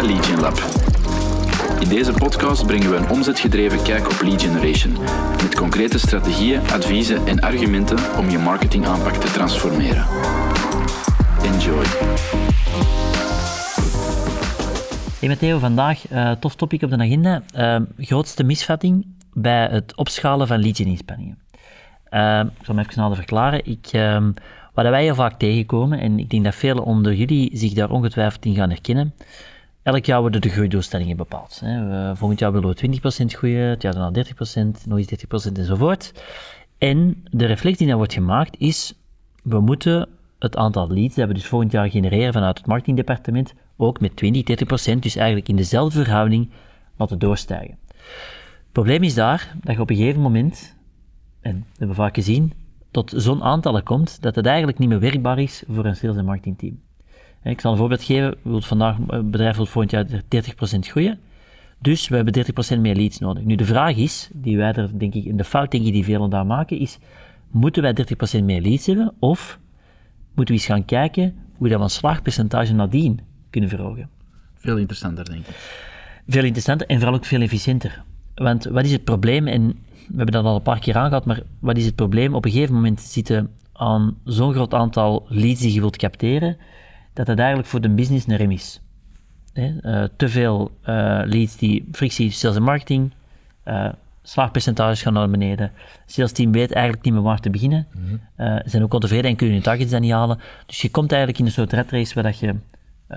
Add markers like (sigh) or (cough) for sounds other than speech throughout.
bij Legion Lab. In deze podcast brengen we een omzetgedreven kijk op lead generation, met concrete strategieën, adviezen en argumenten om je marketingaanpak te transformeren. Enjoy. Hey Matteo, vandaag uh, tof topic op de agenda. Uh, grootste misvatting bij het opschalen van lead inspanningen. Uh, ik zal hem even nader verklaren. Ik, wat wij heel vaak tegenkomen, en ik denk dat velen onder jullie zich daar ongetwijfeld in gaan herkennen, elk jaar worden de groeidoelstellingen bepaald. Hè. volgend jaar willen we 20% groeien, het jaar daarna 30%, nog eens 30% enzovoort. En de reflectie die dan wordt gemaakt is, we moeten het aantal leads dat we dus volgend jaar genereren vanuit het marketingdepartement ook met 20, 30%, dus eigenlijk in dezelfde verhouding, laten doorstijgen. Het probleem is daar dat je op een gegeven moment, en dat hebben we vaak gezien, tot zo'n aantallen komt dat het eigenlijk niet meer werkbaar is voor een sales- en marketingteam. Ik zal een voorbeeld geven. Wilt vandaag, het bedrijf wil volgend jaar 30% groeien. Dus we hebben 30% meer leads nodig. Nu, de vraag is, die wij er, denk ik, in de fout denk ik die velen daar maken, is, moeten wij 30% meer leads hebben, of moeten we eens gaan kijken hoe dat we een slaagpercentage nadien kunnen verhogen? Veel interessanter, denk ik. Veel interessanter en vooral ook veel efficiënter. Want wat is het probleem, en we hebben dat al een paar keer aangehad, maar wat is het probleem? Op een gegeven moment zitten aan zo'n groot aantal leads die je wilt capteren, dat het eigenlijk voor de business een rem is. Uh, te veel uh, leads die frictie, sales en marketing, uh, slaagpercentages gaan naar beneden. Sales team weet eigenlijk niet meer waar te beginnen. Mm -hmm. zijn ook ontevreden en kunnen hun targets dan niet halen. Dus je komt eigenlijk in een soort red race waar dat je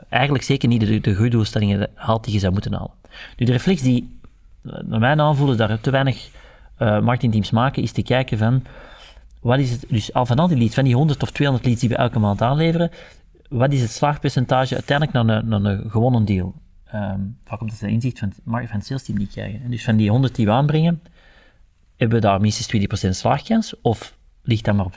eigenlijk zeker niet de, de groeidoelstellingen haalt die je zou moeten halen. Nu, de reflex die naar mijn aanvoelen daar te weinig marketingteams maken, is te kijken van wat is het, dus al van al die leads, van die 100 of 200 leads die we elke maand aanleveren, wat is het slaagpercentage uiteindelijk naar een, een gewonnen deal? Um, vaak komt het inzicht van, van het sales team niet krijgen. En dus van die 100 die we aanbrengen, hebben we daar minstens 20% slaagkans of ligt dat maar op 5%?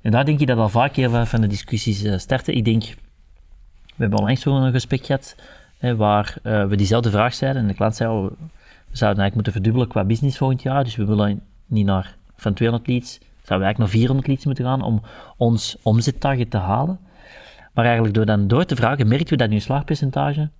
En daar denk ik dat al vaak heel van de discussies uh, starten. Ik denk, we hebben onlangs zo'n gesprek gehad hè, waar uh, we diezelfde vraag zeiden en de klant zei, oh, we zouden eigenlijk moeten verdubbelen qua business volgend jaar, dus we willen niet naar van 200 leads, zouden we eigenlijk naar 400 leads moeten gaan om ons omzettarget te halen. Maar eigenlijk door dan door te vragen, merkten we dat nu slaagpercentage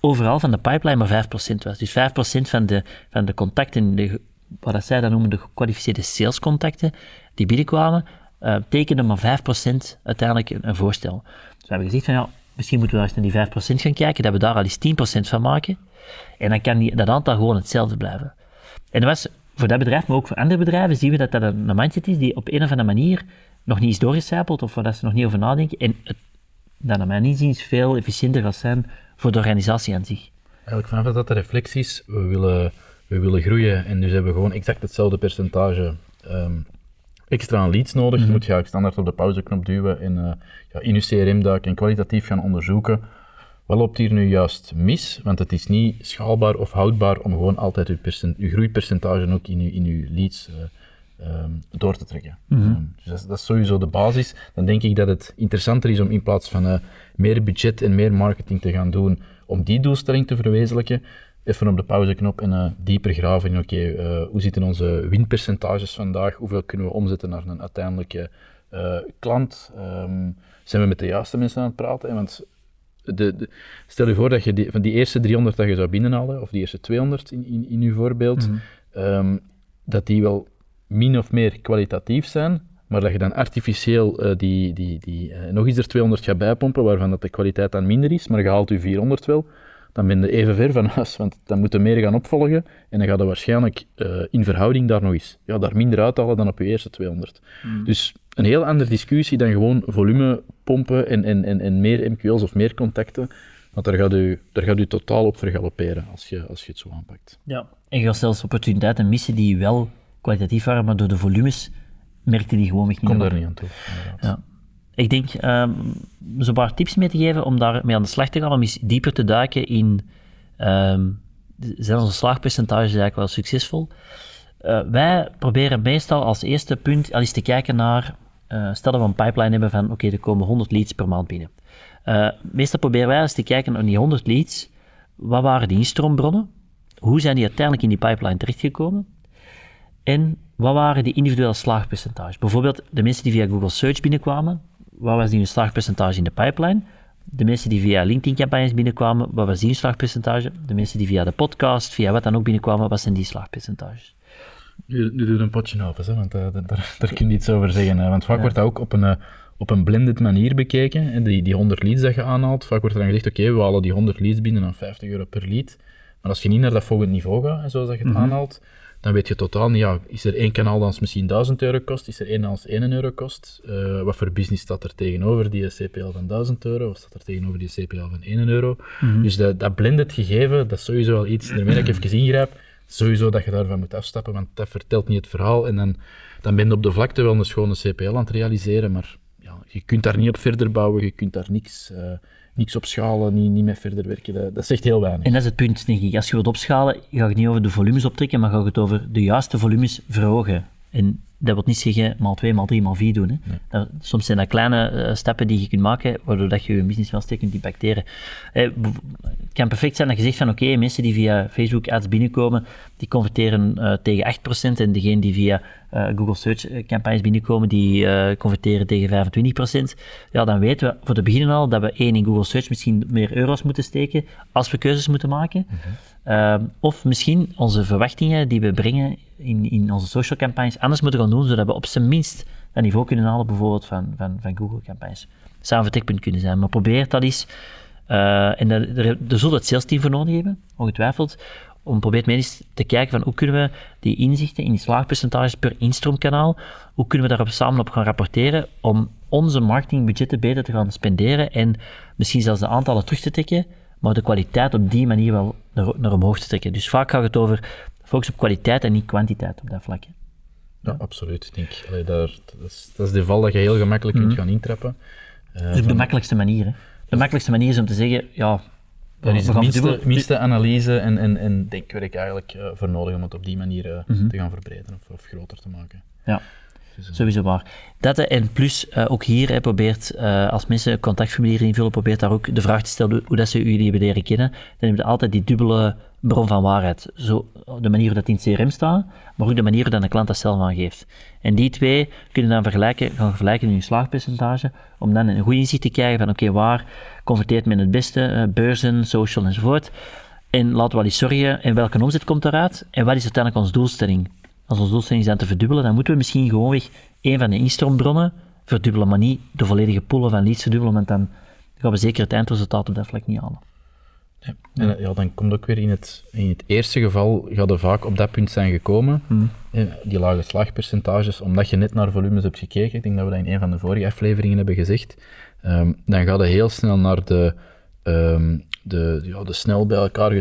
overal van de pipeline maar 5% was. Dus 5% van de, van de contacten, de, wat zij dan noemen de gekwalificeerde salescontacten, die binnenkwamen, uh, tekenden maar 5% uiteindelijk een, voorstel. Dus we hebben gezegd van ja, misschien moeten we eens naar die 5% gaan kijken, dat we daar al eens 10% van maken. En dan kan die, dat aantal gewoon hetzelfde blijven. En dat was voor dat bedrijf, maar ook voor andere bedrijven, zien we dat dat een mindset is die op een of andere manier nog niet is doorgecijpeld of waar ze nog niet over nadenken. En het, dat naar mijn inziens veel efficiënter gaat zijn voor de organisatie aan zich. Eigenlijk vanaf dat de reflecties, we willen, we willen groeien en dus hebben we gewoon exact hetzelfde percentage um, extra aan leads nodig. Mm -hmm. Je moet je standaard op de pauzeknop duwen en uh, ja, in je CRM duiken en kwalitatief gaan onderzoeken. Wat loopt hier nu juist mis? Want het is niet schaalbaar of houdbaar om gewoon altijd je, percent, je groeipercentage ook in je, in je leads uh, um, door te trekken. Mm -hmm. um, dus dat, dat, is sowieso de basis. Dan denk ik dat het interessanter is om in plaats van uh, meer budget en meer marketing te gaan doen, om die doelstelling te verwezenlijken, even op de pauzeknop en uh, dieper graven in, oké, okay, uh, hoe zitten onze winpercentages vandaag, hoeveel kunnen we omzetten naar een uiteindelijke klant, um, zijn we met de juiste mensen aan het praten, want de, de, stel je voor dat je die, van die eerste 300 dat je zou binnenhalen, of die eerste 200 in, in, in uw voorbeeld, mm -hmm. dat die wel min of meer kwalitatief zijn, maar dat je dan artificieel uh, die, die, die, uh, nog eens er 200 gaat bijpompen, waarvan dat de kwaliteit dan minder is, maar je haalt je 400 wel, dan ben je even ver van huis, want dan moeten meer gaan opvolgen en dan gaat je waarschijnlijk uh, in verhouding daar nog eens, ja, daar minder uithalen dan op je eerste 200. Mm. Dus een heel andere discussie dan gewoon volume pompen en, en, en, en meer MQL's of meer contacten, want daar gaat u, daar gaat u totaal op vergalopperen als je, als je het zo aanpakt. Ja, en je gaat zelfs opportuniteiten missen die wel kwalitatief waren, maar door de volumes merkte die gewoon niet Kom daar niet aan toe. Ja. Ik denk um, zo'n paar tips mee te geven om daarmee aan de slag te gaan, om eens dieper te duiken in um, zijn onze slaagpercentages eigenlijk wel succesvol. Uh, wij proberen meestal als eerste punt al eens te kijken naar, uh, stel dat we een pipeline hebben van, oké, okay, er komen 100 leads per maand binnen. Uh, meestal proberen wij eens te kijken naar die 100 leads, wat waren die instroombronnen? Hoe zijn die uiteindelijk in die pipeline terechtgekomen? En wat waren die individuele slaagpercentages? Bijvoorbeeld de mensen die via Google Search binnenkwamen, wat was die hun slaagpercentage in de pipeline? De mensen die via LinkedIn-campagnes binnenkwamen, wat was die slagpercentage? De mensen die via de podcast, via wat dan ook binnenkwamen, wat zijn die slagpercentages? Nu, nu doe een potje open, hè, want uh, daar, daar kun je iets over zeggen. Hè. Want vaak wordt dat ook op een, uh, op een blended manier bekeken. En die, die 100 leads dat je aanhaalt, vaak wordt er dan gezegd, oké, okay, we halen die 100 leads binnen aan 50 euro per lead. Maar als je niet naar dat volgende niveau gaat, zoals dat je het mm -hmm. aanhaalt, dan weet je totaal niet, ja, is er één kanaal dat misschien 1000 euro kost, is er één als 1 euro kost, uh, wat voor business staat er tegenover die CPL van 1000 euro, of staat er tegenover die CPL van 1 euro. Mm -hmm. Dus dat, dat blended gegeven, dat is sowieso wel iets, daarmee dat ik (clears throat) even ingrijp, sowieso dat je daarvan moet afstappen, want dat vertelt niet het verhaal. En dan, dan ben je op de vlakte wel een schone CPL aan het realiseren, maar je kunt daar niet op verder bouwen, je kunt daar niks, uh, niks op schalen, niet, niet mee verder werken. Dat, dat zegt heel weinig. En dat is het punt, denk ik. Als je wilt opschalen, ga je niet over de volumes optrekken, maar ga je het over de juiste volumes verhogen. En dat wil niet zeggen maal 2, maal 3, maal 4 doen. Hè. Nee. Dat, soms zijn dat kleine uh, stappen die je kunt maken, waardoor dat je je business wel sterk kunt impacteren. Eh, het kan perfect zijn dat je zegt van oké, okay, mensen die via Facebook ads binnenkomen, die converteren uh, tegen 8% en degene die via Google Search campagnes binnenkomen, die converteren tegen 25%. Ja, dan weten we voor de begin al dat we één in Google Search misschien meer euro's moeten steken als we keuzes moeten maken. -hmm. Uh, of misschien onze verwachtingen die we brengen in, in onze social campagnes anders moeten gaan doen, zodat we op zijn minst dat niveau kunnen halen, bijvoorbeeld van, van, van Google campagnes. Zou een vertrekpunt kunnen zijn, maar probeer dat eens. Uh, en er zult het sales team voor nodig hebben, ongetwijfeld, om probeert mee eens te kijken van hoe kunnen we die inzichten in die slaagpercentages per instroomkanaal, hoe kunnen we daarop samen op gaan rapporteren om onze marketingbudgetten beter te gaan spenderen en misschien zelfs de aantallen terug te trekken, maar de kwaliteit op die manier wel naar, naar omhoog te trekken. Dus vaak gaat het over focus op kwaliteit en niet kwantiteit op dat vlak. Ja, ja, absoluut. Ik denk, allee, daar, dat, is, dat is de val dat je heel gemakkelijk kunt mm -hmm. gaan intrappen. Uh, dus op de makkelijkste manier. Hè. De makkelijkste manier is om te zeggen, ja... Er is de minste, minste, analyse en, en, en denkwerk eigenlijk uh, voor nodig om het op die manier uh, mm -hmm. te gaan verbreden of, of groter te maken. Ja. Sowieso waar. Dat en plus uh, ook hier hè, probeert, uh, als mensen contactformulieren invullen, probeert daar ook de vraag te stellen hoe dat ze jullie hebben leren kennen. Dan hebben je altijd die dubbele bron van waarheid. Zo, de manier hoe dat in het CRM staat, maar ook de manier hoe dat de klant dat zelf aangeeft. En die twee kunnen dan vergelijken, gaan vergelijken in je slaagpercentage, om dan een goed inzicht te krijgen van oké, waar converteert men het beste, uh, beurzen, social enzovoort. En laten we wel eens zorgen, en welke omzet komt eruit, en wat is uiteindelijk onze doelstelling. Als onze doelstelling is dan te verdubbelen, dan moeten we misschien gewoonweg een van de instroombronnen verdubbelen, maar niet de volledige poelen van leads verdubbelen, want dan gaan we zeker het eindresultaat op dat vlak niet halen. Ja, en ja, dan komt ook weer in het, in het eerste geval, gaat er vaak op dat punt zijn gekomen, mm. die lage slagpercentages, omdat je net naar volumes hebt gekeken, ik denk dat we dat in een van de vorige afleveringen hebben gezegd, um, dan gaat je heel snel naar de, um, de, ja, de snel bij elkaar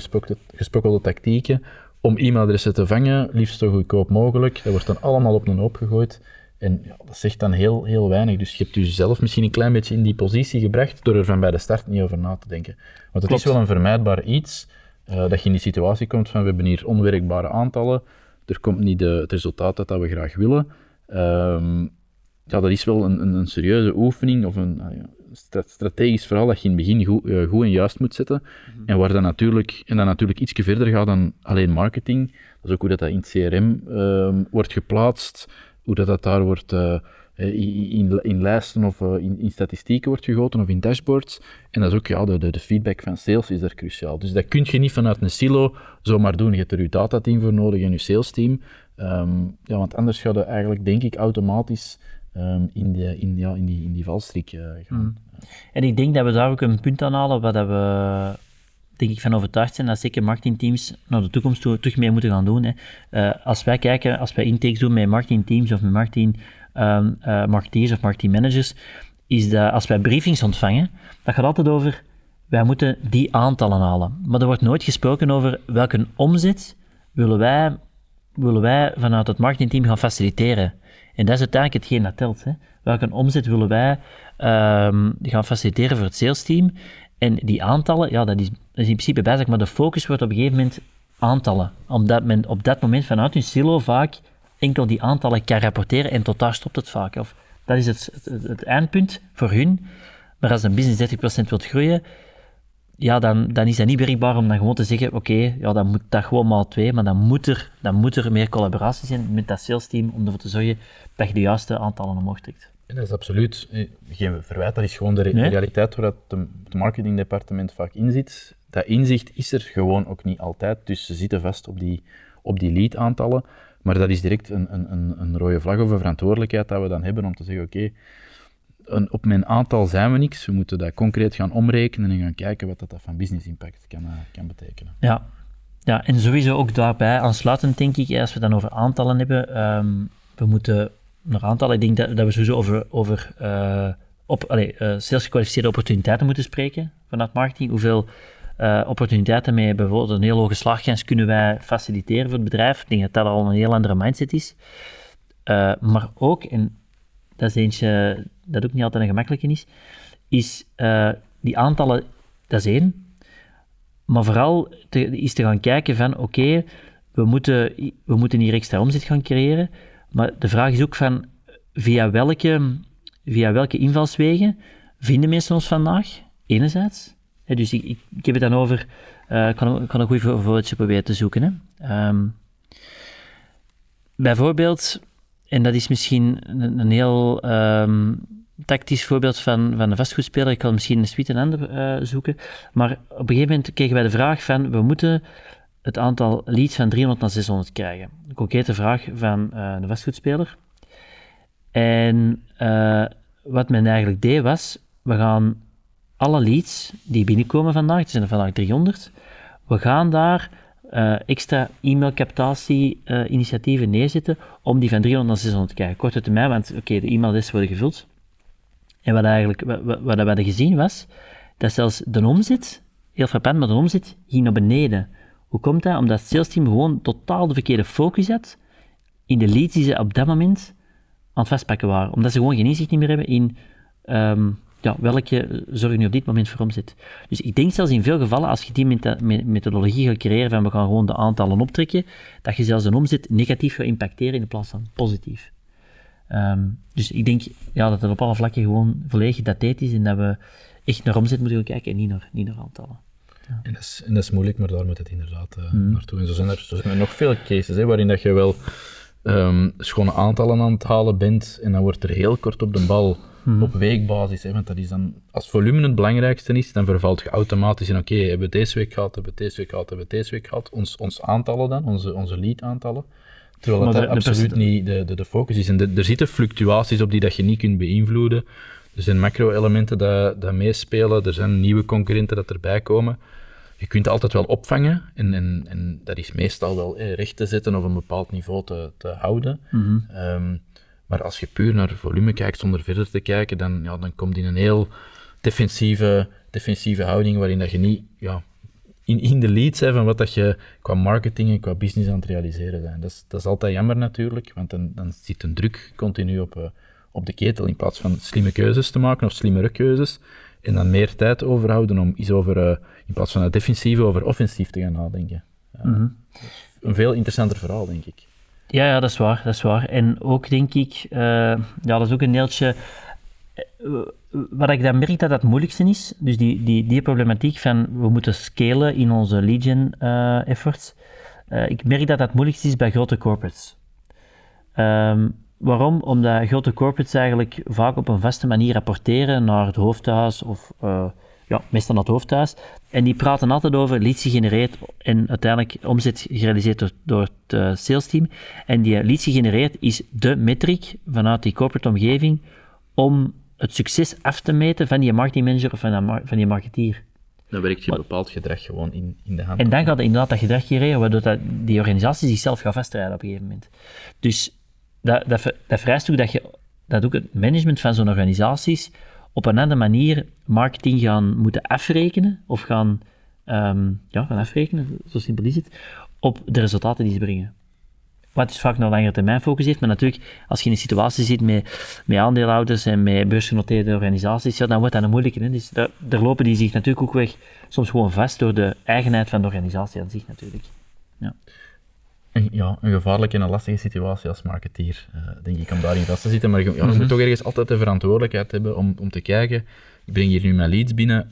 gesprokkelde tactieken, om e-mailadressen te vangen, liefst zo goedkoop mogelijk. Dat wordt dan allemaal op een hoop gegooid. En ja, dat zegt dan heel, heel weinig. Dus je hebt jezelf misschien een klein beetje in die positie gebracht door er van bij de start niet over na te denken. Want het Klopt. is wel een vermijdbaar iets uh, dat je in die situatie komt van we hebben hier onwerkbare aantallen, er komt niet de, het resultaat uit dat we graag willen. Um, ja, dat is wel een, een, een serieuze oefening of een, uh, strategisch verhaal dat je in het begin goed, uh, goed en juist moet zetten. Mm -hmm. En waar dan natuurlijk, en dan natuurlijk iets verder gaat dan alleen marketing. Dat is ook hoe dat, dat in het CRM uh, wordt geplaatst, hoe dat, dat daar wordt uh, in, in, lijsten of in, in, statistieken wordt gegoten of in dashboards. En dat is ook ja, de, de, de, feedback van sales is daar cruciaal. Dus dat kun je niet vanuit een silo zomaar doen. Je hebt er je datateam voor nodig en je sales team. Um, ja, want anders gaat het eigenlijk, denk ik, automatisch um, in, de, in, ja, in, die, in die valstrik uh, gaan. Mm. En ik denk dat we daar ook een punt aan halen waar dat we denk ik van overtuigd zijn dat zeker marketingteams naar de toekomst toe, terug mee moeten gaan doen. Hè. Uh, als wij kijken, als wij intakes doen met marketingteams of met marketing, um, uh, marketeers of marketingmanagers, is dat als wij briefings ontvangen, dat gaat altijd over wij moeten die aantallen halen. Maar er wordt nooit gesproken over welke omzet willen wij, willen wij vanuit het marketingteam gaan faciliteren. En dat is uiteindelijk hetgeen dat telt. Hè. Welke omzet willen wij um, gaan faciliteren voor het sales team? En die aantallen, ja, dat is, is in principe bijzonder, maar de focus wordt op een gegeven moment aantallen. Omdat men op dat moment vanuit hun silo vaak enkel die aantallen kan rapporteren en tot daar stopt het vaak. Of, dat is het, het, het eindpunt voor hun. Maar als een business 30% wilt groeien, ja, dan, dan is dat niet werkbaar om dan gewoon te zeggen, oké, okay, ja, dan moet dat gewoon maar twee, maar dan moet, er, dan moet er meer collaboratie zijn met dat salesteam om ervoor te zorgen dat je de juiste aantallen omhoog trekt. En dat is absoluut eh, geen verwijt, dat is gewoon de, re- Nee. realiteit waar dat de- het marketingdepartement vaak in zit. Dat inzicht is er gewoon ook niet altijd, dus ze zitten vast op die, op die lead-aantallen. Maar dat is direct een, een, een, een rode vlag of een verantwoordelijkheid dat we dan hebben om te zeggen, oké, op mijn aantal zijn we niks, we moeten dat concreet gaan omrekenen en gaan kijken wat dat, van business impact kan, eh, kan betekenen. Ja. ja, en sowieso ook daarbij aansluitend, denk ik, als we dan over aantallen hebben, ehm, we moeten naar aantallen, ik denk dat, dat we sowieso over, over eh, op, allee, eh, sales gekwalificeerde opportuniteiten moeten spreken vanuit marketing. Hoeveel opportuniteiten met bijvoorbeeld een heel hoge slagkans kunnen wij faciliteren voor het bedrijf. Ik denk dat dat al een heel andere mindset is. Maar ook, en dat is eentje dat ook niet altijd een gemakkelijke is, is eh, die aantallen, dat is één, maar vooral is te gaan kijken van, oké, we, moeten, we moeten hier extra omzet gaan creëren, maar de vraag is ook van, via welke, via welke invalswegen vinden mensen ons vandaag, enerzijds. Dus ik, ik, heb het dan over, eh, ik kan, een goed voor- voorbeeldje proberen te zoeken. Hè. Ehm, bijvoorbeeld, en dat is misschien een, een heel ehm, tactisch voorbeeld van, van een vastgoedspeler, ik kan misschien een suite een ander eh, zoeken, maar op een gegeven moment kregen wij de vraag van, we moeten het aantal leads van 300 naar 600 krijgen. Een concrete vraag van eh een vastgoedspeler. En eh, wat men eigenlijk deed was, we gaan alle leads die binnenkomen vandaag, het zijn er vandaag 300, we gaan daar eh, extra e-mailcaptatie-initiatieven neerzetten om die van 300 naar 600 te krijgen. Korte termijn, want oké, de e-maillists worden gevuld. En wat, eigenlijk, wat, wat we hadden gezien was, dat zelfs de omzet, heel frappant, maar de omzet ging naar beneden. Hoe komt dat? Omdat het salesteam gewoon totaal de verkeerde focus had in de leads die ze op dat moment aan het vastpakken waren. Omdat ze gewoon geen inzicht meer hebben in ehm, ja, welke zorgen nu op dit moment voor omzet. Dus ik denk zelfs in veel gevallen, als je die methodologie gaat creëren van we gaan gewoon de aantallen optrekken, dat je zelfs een omzet negatief gaat impacteren in plaats van positief. Ehm, dus ik denk ja, dat het op alle vlakken gewoon volledig gedateerd is en dat we echt naar omzet moeten gaan kijken en niet naar, niet naar aantallen. En dat, is, en dat is moeilijk, maar daar moet het inderdaad eh, naartoe. En zo zijn, er, zo zijn er nog veel cases hè, waarin dat je wel ehm, schone aantallen aan het halen bent en dan wordt er heel kort op de bal op weekbasis. Hè, want dat is dan, als volume het belangrijkste is, dan vervalt je automatisch in oké, hebben we deze week gehad, hebben we deze week gehad, hebben we deze week gehad. Ons, ons aantallen dan, onze, onze lead-aantallen. Terwijl dat, Maar de- dat de absoluut niet de, de, de focus is. En de- er zitten fluctuaties op die dat je niet kunt beïnvloeden. Er zijn macro-elementen dat, dat meespelen, er zijn nieuwe concurrenten dat erbij komen. Je kunt altijd wel opvangen en, en, en dat is meestal wel eh, recht te zetten of een bepaald niveau te, te houden. Ehm, maar als je puur naar volume kijkt zonder verder te kijken, dan, ja, dan komt in een heel defensieve, defensieve houding waarin dat je niet ja, in, in de lead bent van wat dat je qua marketing en qua business aan het realiseren bent. Dat is, dat is altijd jammer natuurlijk, want dan, dan zit een druk continu op, eh, op de ketel in plaats van slimme keuzes te maken of slimmere keuzes. En dan meer tijd overhouden om eens over, eh, in plaats van het defensieve, over offensief te gaan nadenken. Ja, Een veel interessanter verhaal, denk ik. Ja, ja, dat is waar, dat is waar. En ook denk ik, eh, ja, dat is ook een deeltje, eh, wat ik dan merk dat dat het moeilijkste is, dus die, die, die problematiek van we moeten scalen in onze gen eh, efforts, ik merk dat dat moeilijkste is bij grote corporates. Ehm, waarom? Omdat grote corporates eigenlijk vaak op een vaste manier rapporteren naar het hoofdhuis of ja, meestal naar het hoofdhuis. En die praten altijd over leads gegenereerd en uiteindelijk omzet gerealiseerd door, door het eh, sales team. En die leads gegenereerd is de metric vanuit die corporate omgeving om het succes af te meten van die marketingmanager of van van die marketeer. Dan werkt je een bepaald gedrag gewoon in, in de hand. En dan gaat inderdaad dat gedrag genereren, waardoor dat die organisatie zichzelf gaat vastrijden op een gegeven moment. Dus dat, dat, dat vereist ook dat, je, dat ook het management van zo'n organisaties op een andere manier marketing gaan moeten afrekenen, of gaan, ehm, ja, gaan afrekenen, zo simpel is het, op de resultaten die ze brengen. Wat dus vaak naar langere termijn focus heeft, maar natuurlijk, als je in een situatie zit met, met aandeelhouders en met beursgenoteerde organisaties, ja, dan wordt dat een moeilijke. Hè? Dus daar lopen die zich natuurlijk ook weg, soms gewoon vast door de eigenheid van de organisatie aan zich natuurlijk. Ja. Een, ja, een gevaarlijke en een lastige situatie als marketeer, eh, denk ik, om daarin vast te zitten. Maar je, ja, je moet toch ergens altijd de verantwoordelijkheid hebben om, om te kijken, ik breng hier nu mijn leads binnen,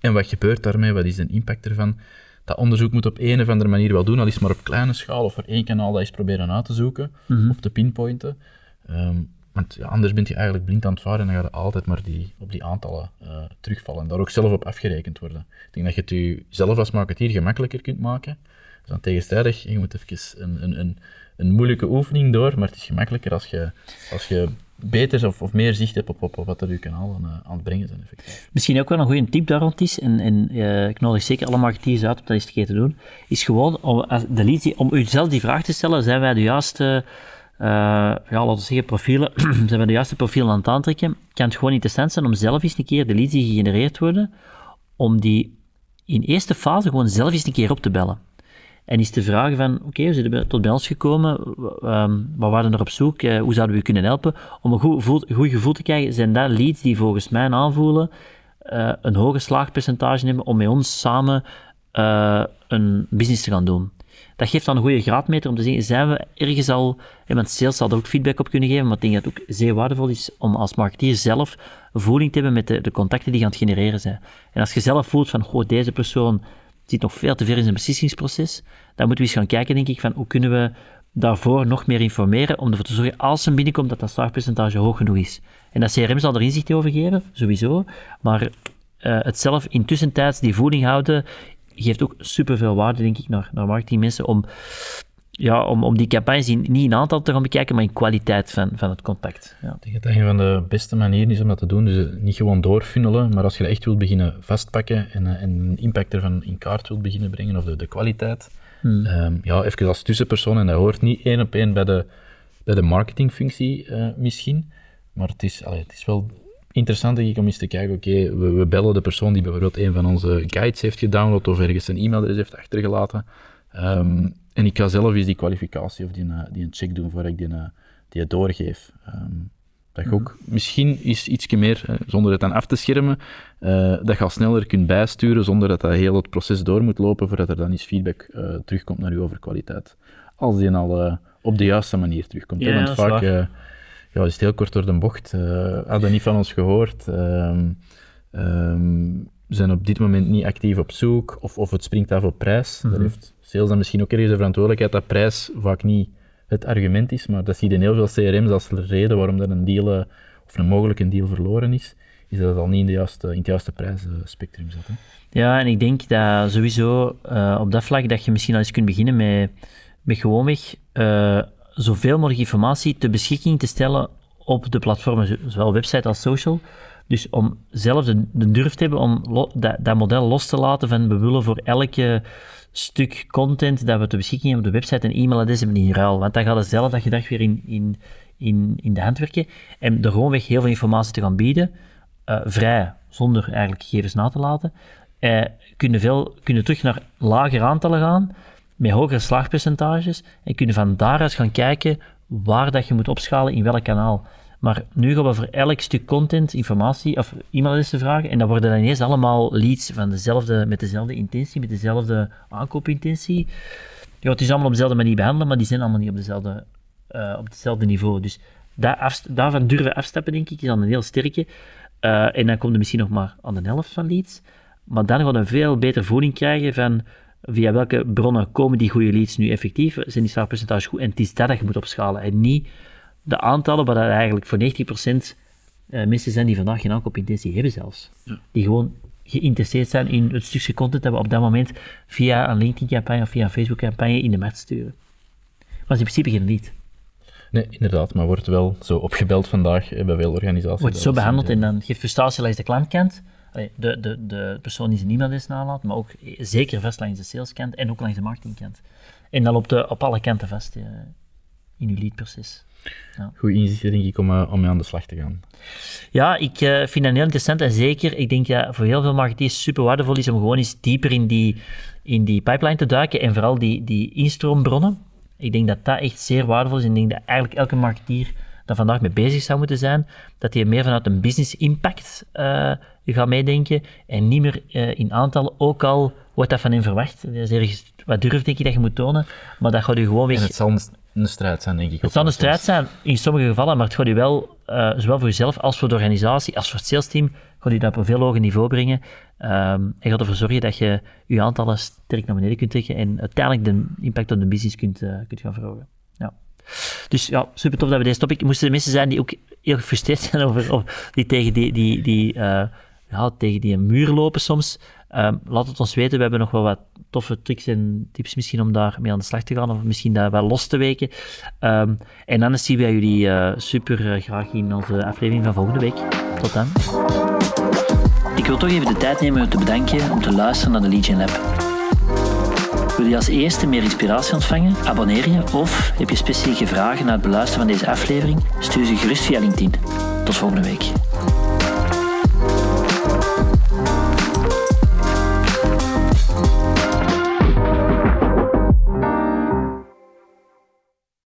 en wat gebeurt daarmee, wat is de impact ervan? Dat onderzoek moet op een of andere manier wel doen, al is maar op kleine schaal, of voor één kanaal dat eens proberen uit te zoeken, of te pinpointen. Ehm, Want ja, anders ben je eigenlijk blind aan het varen en dan ga je altijd maar die, op die aantallen uh, terugvallen. En daar ook zelf op afgerekend worden. Ik denk dat je het je zelf als marketeer gemakkelijker kunt maken. Dus dan tegenstrijdig, je moet even een, een, een, een moeilijke oefening door, maar het is gemakkelijker als je, als je beter of, of meer zicht hebt op, op, wat er uw kanaal aan, aan het brengen zijn. Effectief. Misschien ook wel een goede tip daar rond is, en, en uh, ik nodig zeker alle marketeers uit om dat eens een keer te doen, is gewoon om, de lead, om uzelf die vraag te stellen, zijn wij de juiste uh, ja, laten we zeggen, profielen, (clears throat) zijn we de juiste profielen aan het aantrekken, kan het gewoon interessant zijn om zelf eens een keer de leads die gegenereerd worden, om die in eerste fase gewoon zelf eens een keer op te bellen. En eens te vragen van, oké, we zijn tot bij ons gekomen, um, wat waren er op zoek, uh, hoe zouden we kunnen helpen? Om een goed gevoel, goed gevoel te krijgen, zijn dat leads die volgens mij aanvoelen uh, een hoger slaagpercentage hebben om met ons samen uh, een business te gaan doen. Dat geeft dan een goede graadmeter om te zien, zijn we ergens al, want sales zal er ook feedback op kunnen geven, maar ik denk dat het ook zeer waardevol is om als marketeer zelf voeling te hebben met de, de contacten die gaan genereren zijn. En als je zelf voelt van, goh, deze persoon zit nog veel te ver in zijn beslissingsproces, dan moeten we eens gaan kijken, denk ik, van hoe kunnen we daarvoor nog meer informeren om ervoor te zorgen, als ze binnenkomt, dat dat slaagpercentage hoog genoeg is. En dat CRM zal er inzicht over geven, sowieso, maar uh, het zelf intussen die voeding houden, geeft ook superveel waarde, denk ik, naar, naar marketingmensen om, ja, om, om die campagnes niet in aantal te gaan bekijken, maar in kwaliteit van, van het contact. Ja. Ik denk dat dat een van de beste manieren is om dat te doen. Dus niet gewoon doorfunnelen, maar als je echt wilt beginnen vastpakken en, en een impact ervan in kaart wilt beginnen brengen, of de, de kwaliteit, hmm. um, ja, even als tussenpersoon, en dat hoort niet één op één bij de, bij de marketingfunctie uh, misschien, maar het is, allee, het is wel interessant denk ik om eens te kijken, oké, we, we, bellen de persoon die bijvoorbeeld een van onze guides heeft gedownload of ergens een e-mailadres heeft achtergelaten. Um, en ik ga zelf eens die kwalificatie of die, uh, die een check doen voor ik die, uh, die doorgeef. Um, dat je ook mhm. misschien is iets meer, uh, zonder het dan af te schermen, dat je al sneller kunt bijsturen zonder dat dat heel het proces door moet lopen voordat er dan eens feedback terugkomt naar je over kwaliteit. Als die al op de juiste manier terugkomt. Ja, Want vaak ja, is het heel kort door de bocht. Hadden niet van ons gehoord. Um, um, zijn op dit moment niet actief op zoek. Of, of het springt af op prijs. Mm heeft sales dan misschien ook ergens de verantwoordelijkheid dat prijs vaak niet het argument is. Maar dat zie je in heel veel CRM's als reden waarom er een deal, uh, of een mogelijk een deal verloren is. Is dat het al niet in, de juiste, in het juiste prijsspectrum zit. Hè? Ja, en ik denk dat sowieso uh, op dat vlak dat je misschien al eens kunt beginnen met, met gewoonweg zoveel mogelijk informatie te beschikking te stellen op de platformen, zowel website als social. Dus om zelf de, de durf te hebben om dat, dat, model los te laten van we willen voor elke stuk content dat we te beschikking hebben op de website een e-mailadres hebben in ruil. Want dan gaat het zelf dat gedag weer in, in, in, in de hand werken. En er gewoonweg heel veel informatie te gaan bieden, uh, vrij, zonder eigenlijk gegevens na te laten, uh, kunnen, veel, kunnen terug naar lagere aantallen gaan, met hogere slaagpercentages en kunnen van daaruit gaan kijken waar dat je moet opschalen in welk kanaal. Maar nu gaan we voor elk stuk content, informatie of e-mailadressen vragen en dan worden dan ineens allemaal leads van dezelfde, met dezelfde intentie, met dezelfde aankoopintentie. Ja, het is allemaal op dezelfde manier behandelen, maar die zijn allemaal niet op, dezelfde, uh, op hetzelfde niveau. Dus daar daarvan durven afstappen, denk ik, is dan een heel sterke. Uh, en dan komt er misschien nog maar aan de helft van leads. Maar dan gaan we een veel beter voeding krijgen van via welke bronnen komen die goede leads nu effectief, zijn die slaagpercentages goed, en het is dat dat je moet opschalen, en niet de aantallen, waar dat eigenlijk voor 90% uh, mensen zijn die vandaag geen aankoopintentie hebben zelfs. Ja. Die gewoon geïnteresseerd zijn in het stukje content dat we op dat moment via een LinkedIn-campagne of via een Facebook-campagne in de markt sturen. Maar is in principe geen lead. Nee, inderdaad, maar wordt wel zo opgebeld vandaag bij veel organisaties. Wordt zo behandeld en dan geeft frustratie langs de klantkant, de, de, de persoon die zijn e-mailadres nalaat, maar ook zeker vast langs de saleskant en ook langs de marketingkant. En dan op, de, op alle kanten vast in uw leadproces. Ja. Goed inzicht, denk ik, om, uh, om mee aan de slag te gaan. Ja, ik uh, vind dat heel interessant en zeker, ik denk dat voor heel veel marketeers super waardevol is om gewoon eens dieper in die, in die pipeline te duiken en vooral die, die instroombronnen. Ik denk dat dat echt zeer waardevol is en ik denk dat eigenlijk elke marketeer daar vandaag mee bezig zou moeten zijn, dat hij meer vanuit een business impact uh, gaat meedenken en niet meer uh, in aantallen, ook al wordt dat van hem verwacht. Dat is ergens wat durf, denk ik, dat je moet tonen, maar dat gaat u gewoon weg... En het zal een strijd zijn, denk ik. Het zal een strijd zijn, in sommige gevallen, maar het gaat u wel, uh, zowel voor jezelf als voor de organisatie, als voor het salesteam, gaat u dat op een veel hoger niveau brengen um, en gaat ervoor zorgen dat je je aantallen sterk naar beneden kunt trekken en uiteindelijk de impact op de business kunt, uh, kunt gaan verhogen. Ja. Dus ja, super tof dat we deze topic... moesten de mensen zijn die ook heel gefrustreerd (laughs) zijn over, of die tegen die, die, die, uh, ja, tegen die muur lopen soms. Um, laat het ons weten, we hebben nog wel wat toffe tricks en tips misschien om daarmee aan de slag te gaan, of misschien dat wel los te weken. Um, en dan zien wij jullie uh, super uh, graag in onze aflevering van volgende week. Tot dan. Ik wil toch even de tijd nemen om te bedanken om te luisteren naar de Legion Lab. Wil je als eerste meer inspiratie ontvangen? Abonneer je of heb je specifieke vragen na het beluisteren van deze aflevering? Stuur ze gerust via LinkedIn. Tot volgende week.